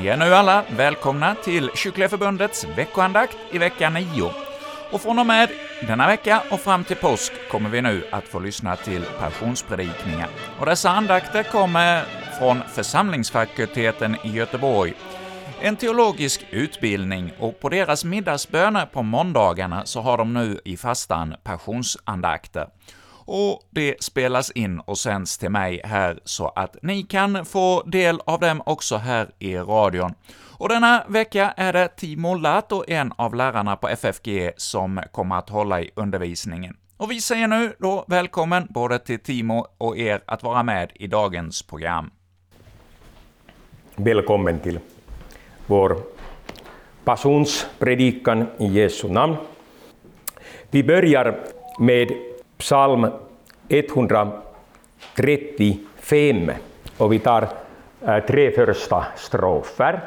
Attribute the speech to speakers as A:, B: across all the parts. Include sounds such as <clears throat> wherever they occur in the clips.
A: Ni är nu alla välkomna till Kyrkliga Förbundets veckoandakt i vecka 9. Och från och med denna vecka och fram till påsk kommer vi nu att få lyssna till passionspredikningar. Och dessa andakter kommer från församlingsfakulteten i Göteborg, en teologisk utbildning, och på deras middagsböner på måndagarna så har de nu i fastan passionsandakter och det spelas in och sänds till mig här så att ni kan få del av dem också här i radion. Och denna vecka är det Timo Lato, en av lärarna på FFG, som kommer att hålla i undervisningen. Och vi säger nu då välkommen både till Timo och er att vara med i dagens program.
B: Välkommen till vår passionspredikan i Jesu namn. Vi börjar med psalm 135 och vi tar eh, tre första strofer.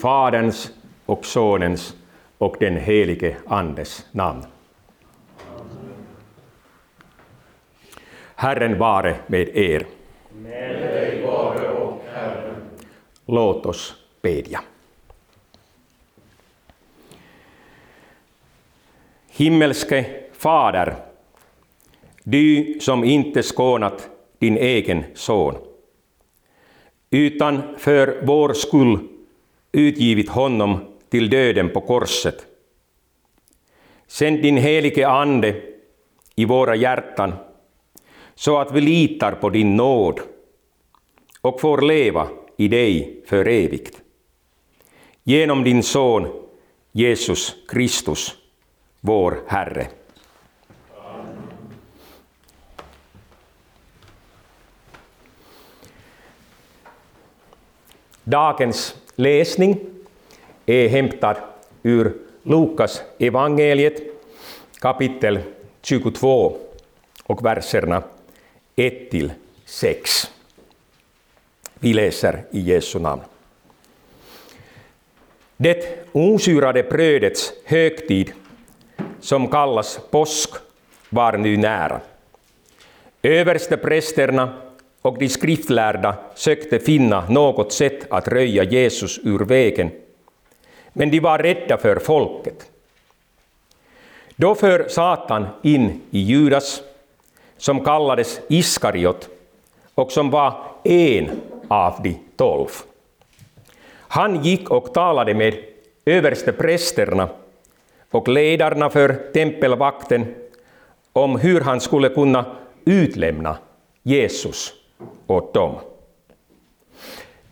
B: Faderns och Sonens och den helige Andes namn. Herren vare med er.
C: Med dig vare och Herren.
B: Låt oss bedja. Himmelske Fader, du som inte skånat din egen son, utan för vår skull utgivit honom till döden på korset. Sänd din helige Ande i våra hjärtan, så att vi litar på din nåd och får leva i dig för evigt. Genom din Son Jesus Kristus, vår Herre. Dagens läsning är hämtad ur Lukas evangeliet kapitel 22 och verserna 1 till 6. Vi läser i Jesu namn. Det osyrade brödets högtid, som kallas påsk, var nu nära. Översteprästerna och de skriftlärda sökte finna något sätt att röja Jesus ur vägen, men de var rädda för folket. Då för Satan in i Judas, som kallades Iskariot och som var en av de tolv. Han gick och talade med översteprästerna och ledarna för tempelvakten om hur han skulle kunna utlämna Jesus åt dem.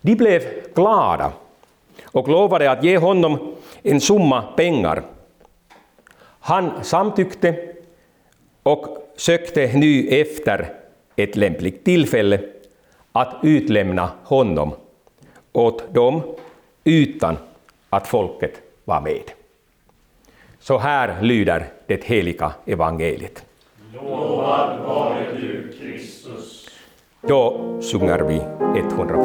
B: De blev glada och lovade att ge honom en summa pengar. Han samtyckte och sökte nu efter ett lämpligt tillfälle att utlämna honom åt dem utan att folket var med. Så här lyder det heliga evangeliet.
C: Lovad vare du, Kristus.
B: Yo sungarbi et hundra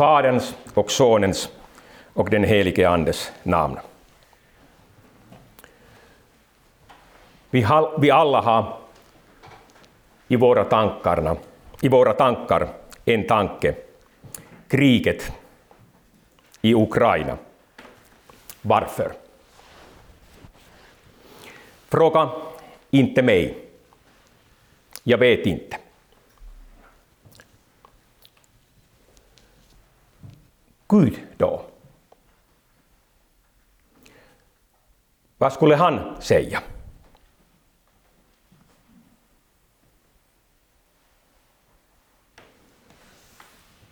B: Faderns och Sonens och den helige Andes namn. Vi, vi alla har i våra, tankarna, i våra tankar en tanke, kriget i Ukraina. Varför? Fråga inte mig. Jag vet inte. Gud då? Vad skulle han säga?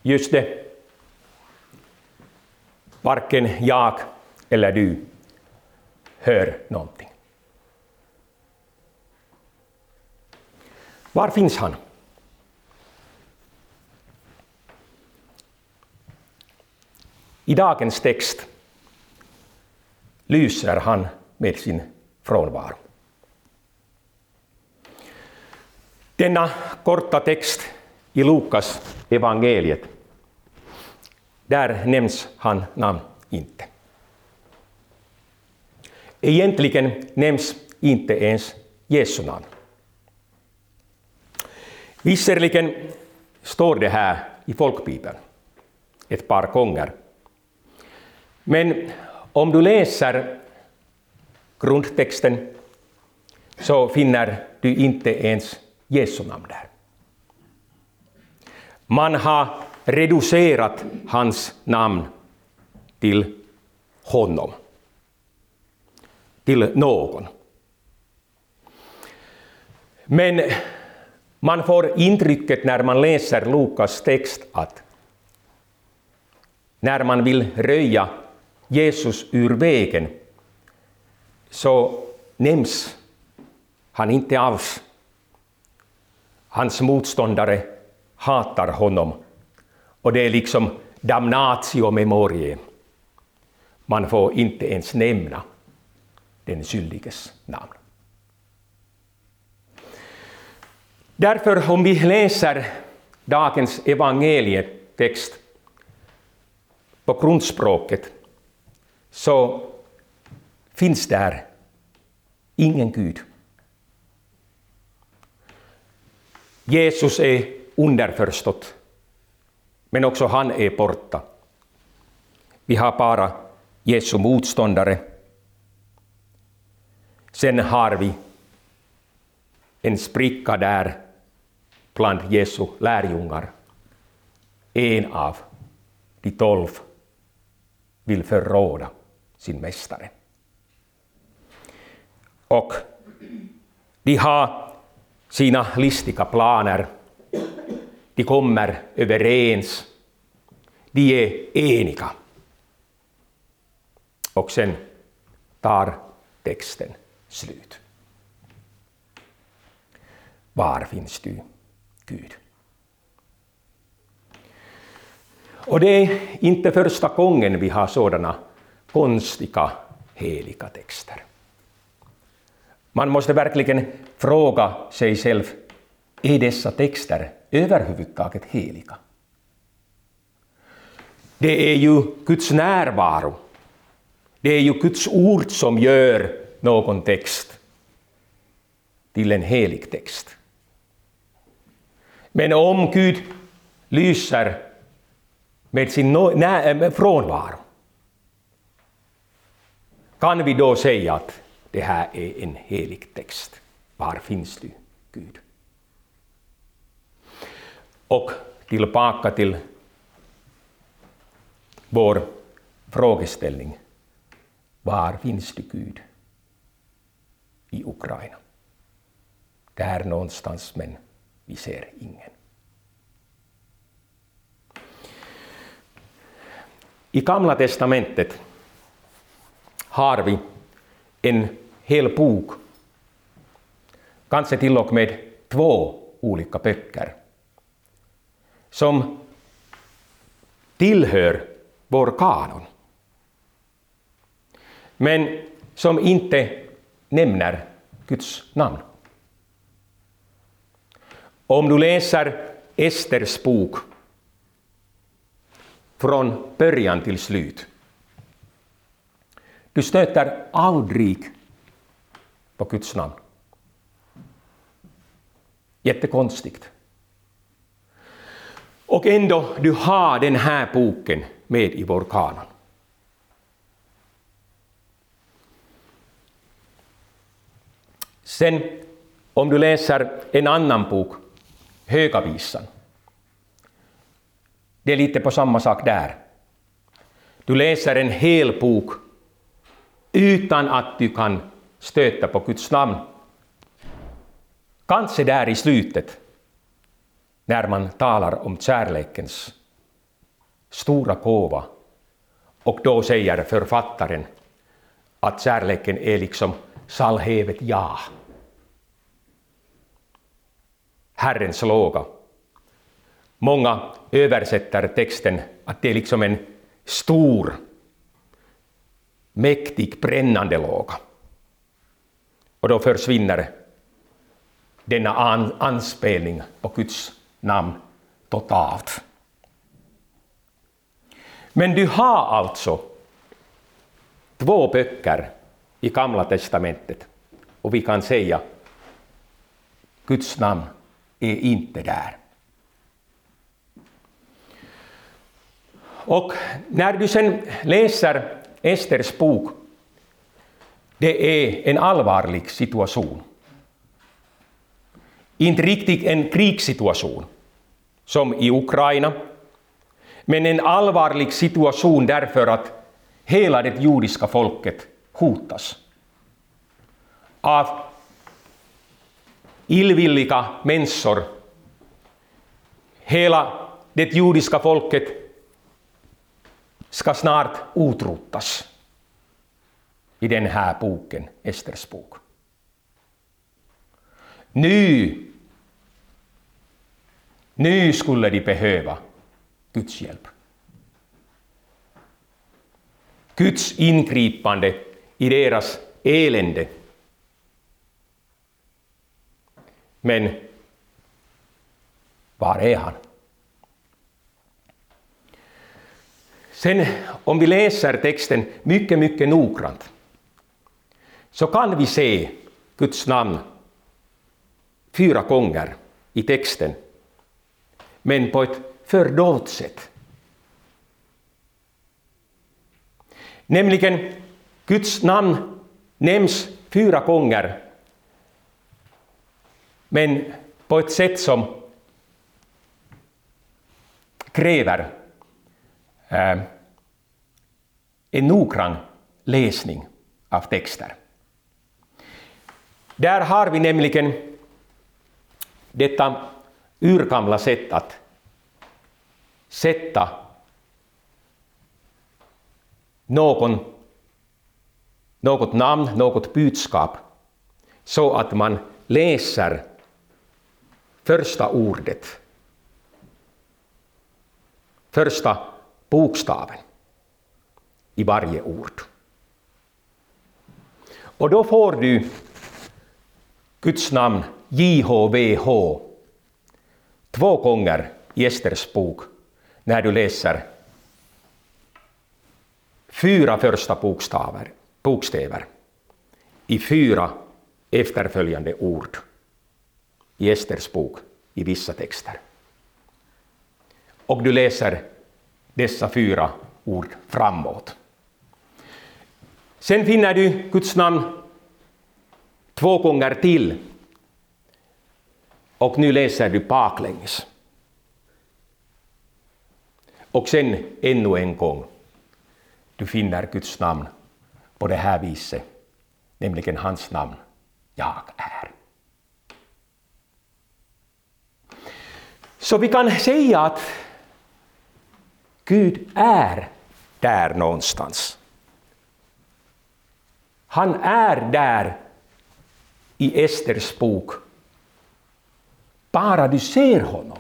B: Just det. Varken jag eller du hör någonting. Var finns han? I dagens text lyser han med sin frånvaro. Denna korta text i Lukas evangeliet, där nämns han namn inte. Egentligen nämns inte ens Jesu namn. Visserligen står det här i folkbibeln ett par gånger men om du läser grundtexten så finner du inte ens Jesu namn där. Man har reducerat hans namn till honom, till någon. Men man får intrycket när man läser Lukas text att när man vill röja Jesus ur vägen så nämns han inte alls. Hans motståndare hatar honom och det är liksom damnatio memorie. Man får inte ens nämna den skyldiges namn. Därför om vi läser dagens evangelietext på grundspråket så finns där ingen Gud. Jesus är underförstått, men också han är borta. Vi har bara Jesu motståndare. Sen har vi en spricka där bland Jesu lärjungar. En av de tolv vill förråda sin mästare. Och de har sina listiga planer. De kommer överens. De är eniga. Och sen tar texten slut. Var finns du, Gud? Och det är inte första gången vi har sådana konstiga heliga texter. Man måste verkligen fråga sig själv, är dessa texter överhuvudtaget heliga? Det är ju Guds närvaro, Det är ju Guds ord som gör någon text till en helig text. Men om Gud lyser med sin frånvaro, kan vi då säga att det här är en helig text? Var finns du, Gud? Och tillbaka till vår frågeställning. Var finns du, Gud? I Ukraina. Där någonstans, men vi ser ingen. I Gamla testamentet har vi en hel bok, kanske till och med två olika böcker, som tillhör vår kanon, men som inte nämner Guds namn. Om du läser Esters bok från början till slut, du stöter aldrig på Guds namn. Jättekonstigt. Och ändå, du har den här boken med i vår kanon. Sen, om du läser en annan bok, Höga visan. Det är lite på samma sak där. Du läser en hel bok utan att du kan stöta på Guds namn. Kanske där i slutet, när man talar om kärlekens stora gåva, och då säger författaren att kärleken är liksom salhevet ja. Herrens låga. Många översätter texten att det är liksom en stor, mäktig, brännande låga. Och då försvinner denna an anspelning på Guds namn totalt. Men du har alltså två böcker i Gamla testamentet och vi kan säga Guds namn är inte där. Och när du sen läser Esters bok, det är en allvarlig situation. Inte riktigt en krigssituation, som i Ukraina, men en allvarlig situation därför att hela det judiska folket hotas av illvilliga människor. Hela det judiska folket ska snart utrotas i den här boken, Esters bok. Nu, nu skulle de behöva Guds hjälp. Guds ingripande i deras elände. Men var är han? Sen om vi läser texten mycket, mycket noggrant så kan vi se Guds namn fyra gånger i texten, men på ett fördolt sätt. Nämligen, Guds namn nämns fyra gånger, men på ett sätt som kräver eh, en noggrann läsning av texter. Där har vi nämligen detta urgamla sätt att sätta någon, något namn, något budskap, så att man läser första ordet, första bokstaven i varje ord. Och då får du Guds namn JHVH två gånger i Esters bok när du läser fyra första bokstäver, bokstäver i fyra efterföljande ord i Esters bok i vissa texter. Och du läser dessa fyra ord framåt. Sen finner du Guds namn två gånger till. Och nu läser du baklänges. Och sen ännu en gång. Du finner Guds namn på det här viset, nämligen hans namn, jag är. Så vi kan säga att Gud är där någonstans. Han är där i Esters bok. Bara du ser honom.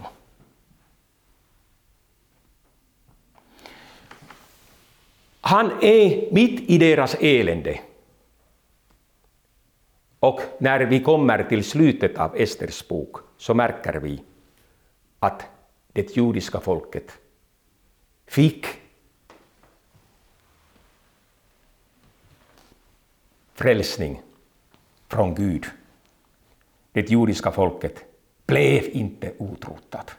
B: Han är mitt i deras elände. Och när vi kommer till slutet av Esters bok så märker vi att det judiska folket fick frälsning från Gud. Det judiska folket blev inte utrotat.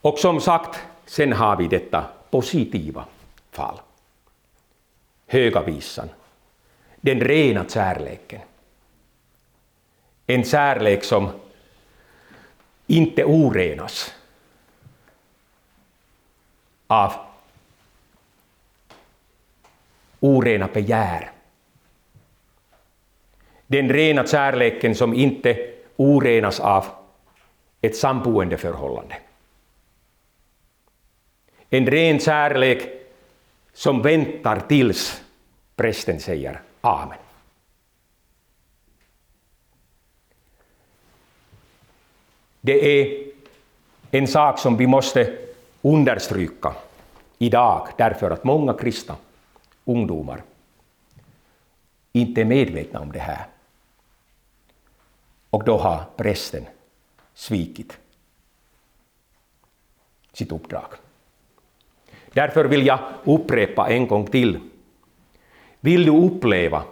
B: Och som sagt, sen har vi detta positiva fall. Höga visan. Den rena kärleken. En kärlek som inte orenas av orena begär. Den rena kärleken som inte orenas av ett samboendeförhållande. En ren kärlek som väntar tills prästen säger Amen. Det är en sak som vi måste understryka idag därför att många kristna ungdomar inte är medvetna om det här. Och då har prästen svikit sitt uppdrag. Därför vill jag upprepa en gång till. Vill du uppleva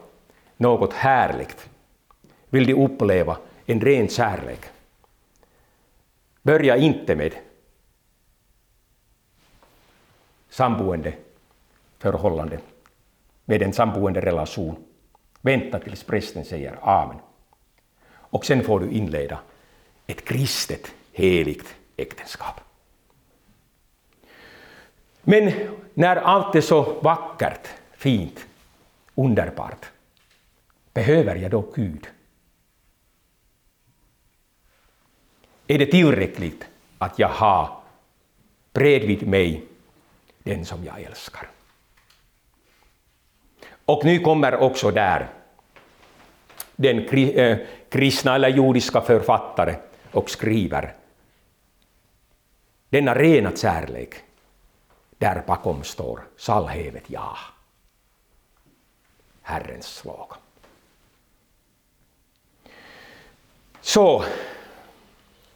B: något härligt? Vill du uppleva en ren kärlek? Börja inte med samboende förhållande, med en samboende relation. Vänta tills prästen säger Amen. Och sen får du inleda ett kristet, heligt äktenskap. Men när allt är så vackert, fint, underbart, behöver jag då Gud? Är det tillräckligt att jag har bredvid mig den som jag älskar? Och nu kommer också där den eh, kristna eller judiska författare och skriver denna rena kärlek där bakom står salhevet ja. Herrens svaga. Så,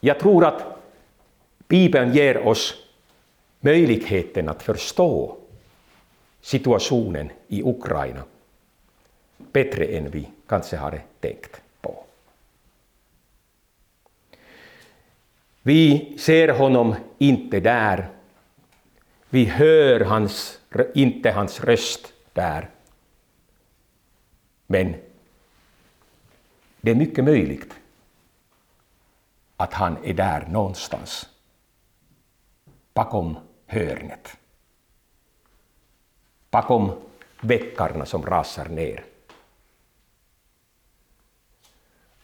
B: jag tror att Bibeln ger oss möjligheten att förstå situationen i Ukraina bättre än vi kanske hade tänkt på. Vi ser honom inte där vi hör hans, inte hans röst där. Men det är mycket möjligt att han är där någonstans bakom hörnet. Bakom väckarna som rasar ner.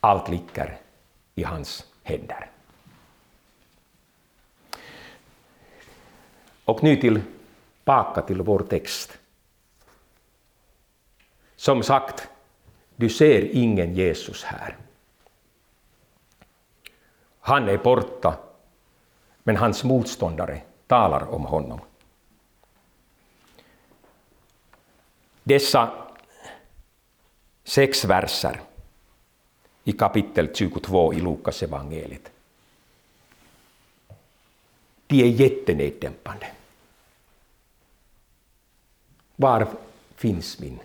B: Allt ligger i hans händer. Och nu tillbaka till vår text. Som sagt, du ser ingen Jesus här. Han är borta, men hans motståndare talar om honom. Dessa sex verser i kapitel 22 i Lukas evangeliet de är jättenedämpande. Var finns min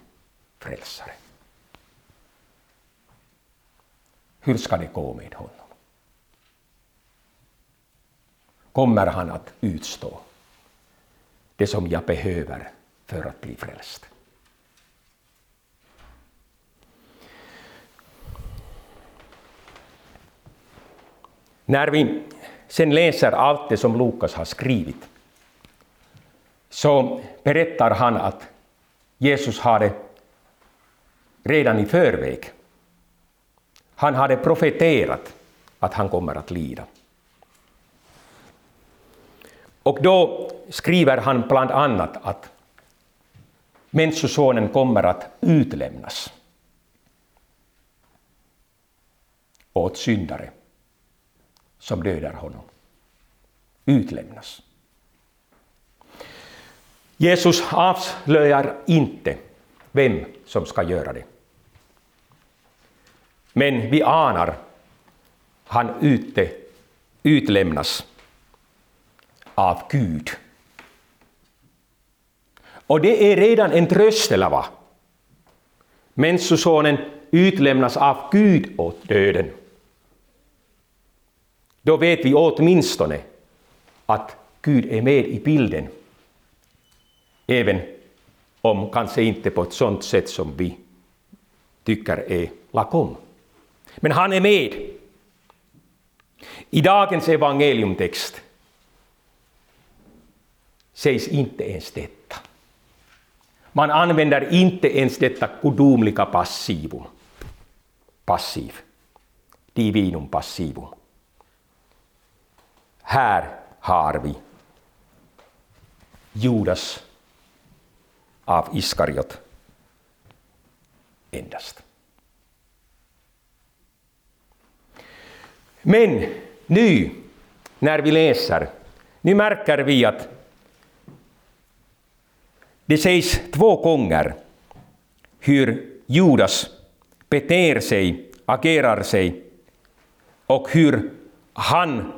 B: frälsare? Hur ska det gå med honom? Kommer han att utstå det som jag behöver för att bli frälst? När vi sen läser allt det som Lukas har skrivit så berättar han att Jesus hade redan i förväg han hade profeterat att han kommer att lida. Och då skriver han bland annat att Människosonen kommer att utlämnas åt syndare som dödar honom. Utlämnas. Jesus avslöjar inte vem som ska göra det. Men vi anar han ute, utlämnas av Gud. Och det är redan en tröst, eller vad? Människosonen utlämnas av Gud åt döden. Då vet vi åtminstone att Gud är med i bilden. Även om kanske inte på ett sådant sätt som vi tycker är lagom. Men han är med. I dagens evangeliumtext sägs inte ens detta. Man använder inte ens detta gudomliga passivum. Passiv. Divinum passivum. Här har vi Judas av Iskariot endast. Men nu när vi läser, nu märker vi att det sägs två gånger hur Judas beter sig, agerar sig och hur han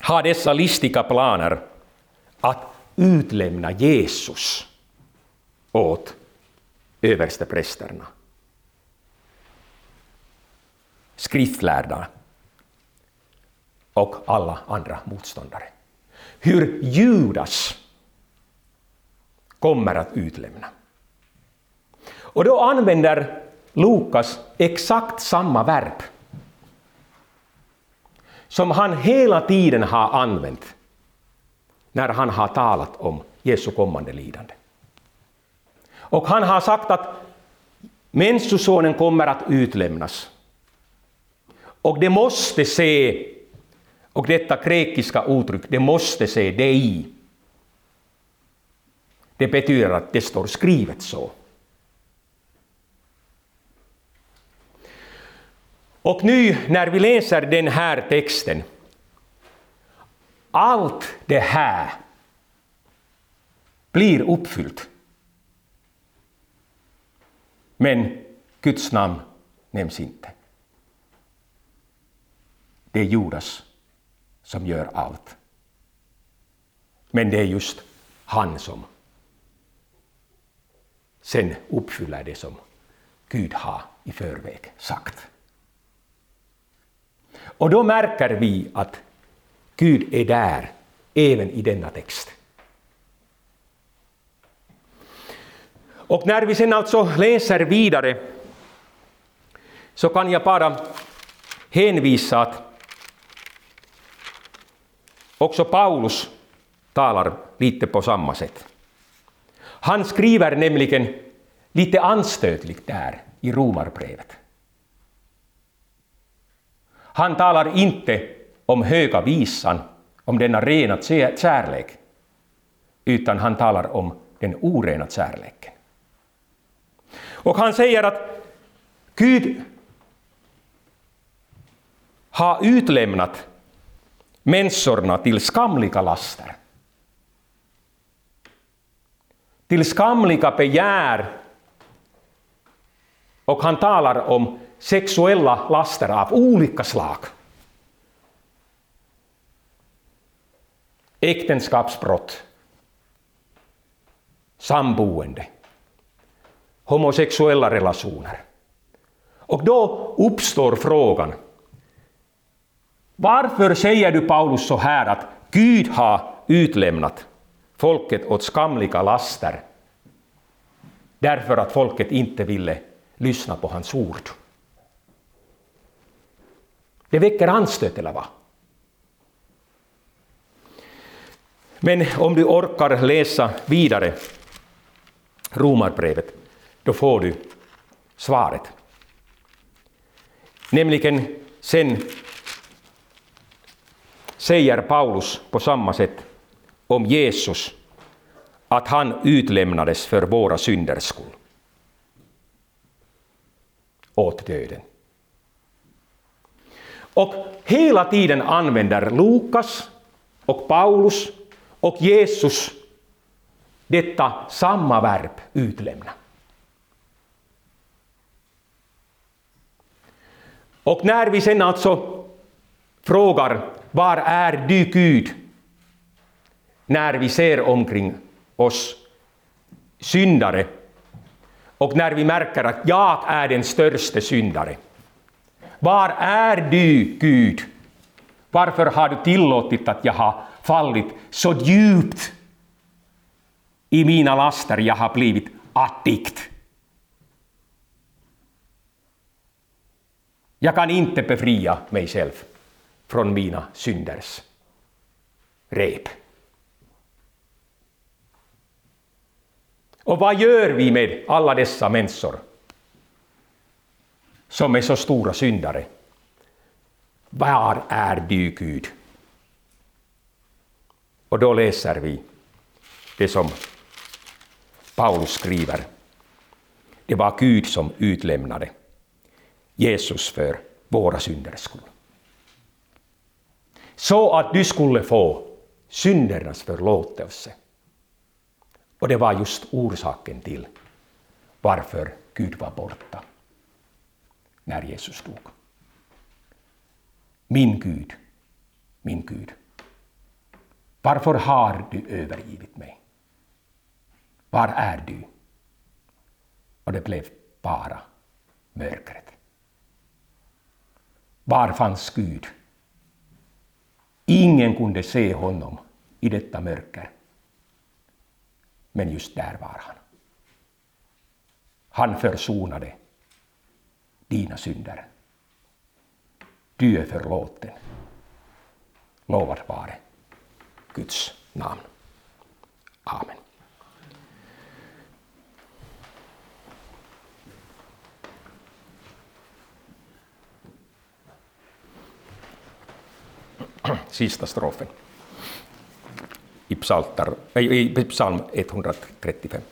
B: har dessa listiga planer att utlämna Jesus åt översteprästerna, skriftlärda och alla andra motståndare. Hur Judas kommer att utlämna. Och då använder Lukas exakt samma verb som han hela tiden har använt när han har talat om Jesu kommande lidande. Och han har sagt att Människosonen kommer att utlämnas. Och det måste se, och detta grekiska uttryck, det måste se dig det betyder att det står skrivet så. Och nu när vi läser den här texten, allt det här blir uppfyllt. Men Guds namn nämns inte. Det är Judas som gör allt. Men det är just han som sen uppfyller det som Gud har i förväg sagt. Och då märker vi att Gud är där även i denna text. Och när vi sen alltså läser vidare så kan jag bara hänvisa att också Paulus talar lite på samma sätt. Han skriver nämligen lite anstötligt där i Romarbrevet. Han talar inte om höga visan, om denna rena kärlek, utan han talar om den orena kärleken. Och han säger att Gud har utlämnat människorna till skamliga laster. Till skamliga begär. Och han talar om sexuella laster av olika slag. äktenskapsbrott, samboende, homosexuella relationer. Och då uppstår frågan, varför säger du Paulus så här att Gud har utlämnat folket åt skamliga laster därför att folket inte ville lyssna på hans ord? Det väcker anstöt, eller vad? Men om du orkar läsa vidare Romarbrevet, då får du svaret. Nämligen sen säger Paulus på samma sätt om Jesus att han utlämnades för våra synders skull åt döden. Och hela tiden använder Lukas och Paulus och Jesus detta samma verb, utlämna. Och när vi sen alltså frågar var är du Gud? När vi ser omkring oss syndare och när vi märker att jag är den största syndare. Var är du Gud? Varför har du tillåtit att jag har fallit så djupt i mina laster jag har blivit addikt? Jag kan inte befria mig själv från mina synders rep. Och vad gör vi med alla dessa människor som är så stora syndare? Var är du, Gud? Och då läser vi det som Paulus skriver. Det var Gud som utlämnade Jesus för våra synders skull. Så att du skulle få syndernas förlåtelse. Och det var just orsaken till varför Gud var borta när Jesus dog. Min Gud, min Gud, varför har du övergivit mig? Var är du? Och det blev bara mörkret. Var fanns Gud? Ingen kunde se honom i detta mörker. Men just där var han. Han försonade dina synder. Du är förlåten. Lovad vare Guds namn. Amen. <clears throat> Sista strofen psaltar, ei, ei psalm ett 135.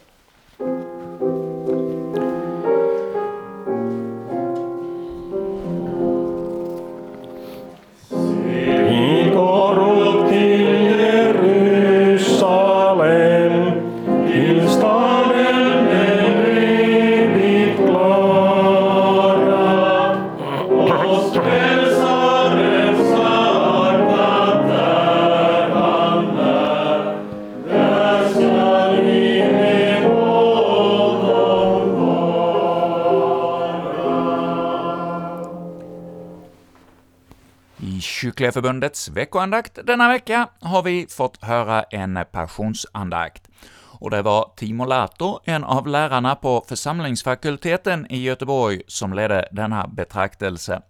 A: Kyrkliga veckoandakt denna vecka har vi fått höra en passionsandakt. Och det var Timo Lato, en av lärarna på församlingsfakulteten i Göteborg, som ledde denna betraktelse.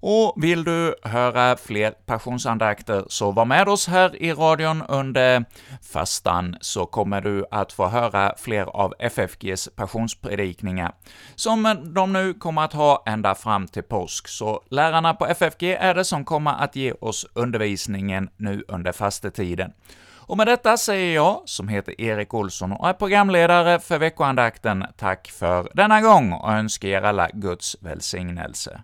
A: Och vill du höra fler passionsandakter, så var med oss här i radion under fastan, så kommer du att få höra fler av FFGs passionspredikningar, som de nu kommer att ha ända fram till påsk. Så lärarna på FFG är det som kommer att ge oss undervisningen nu under fastetiden. Och med detta säger jag, som heter Erik Olsson och är programledare för veckoandakten, tack för denna gång och önskar er alla Guds välsignelse.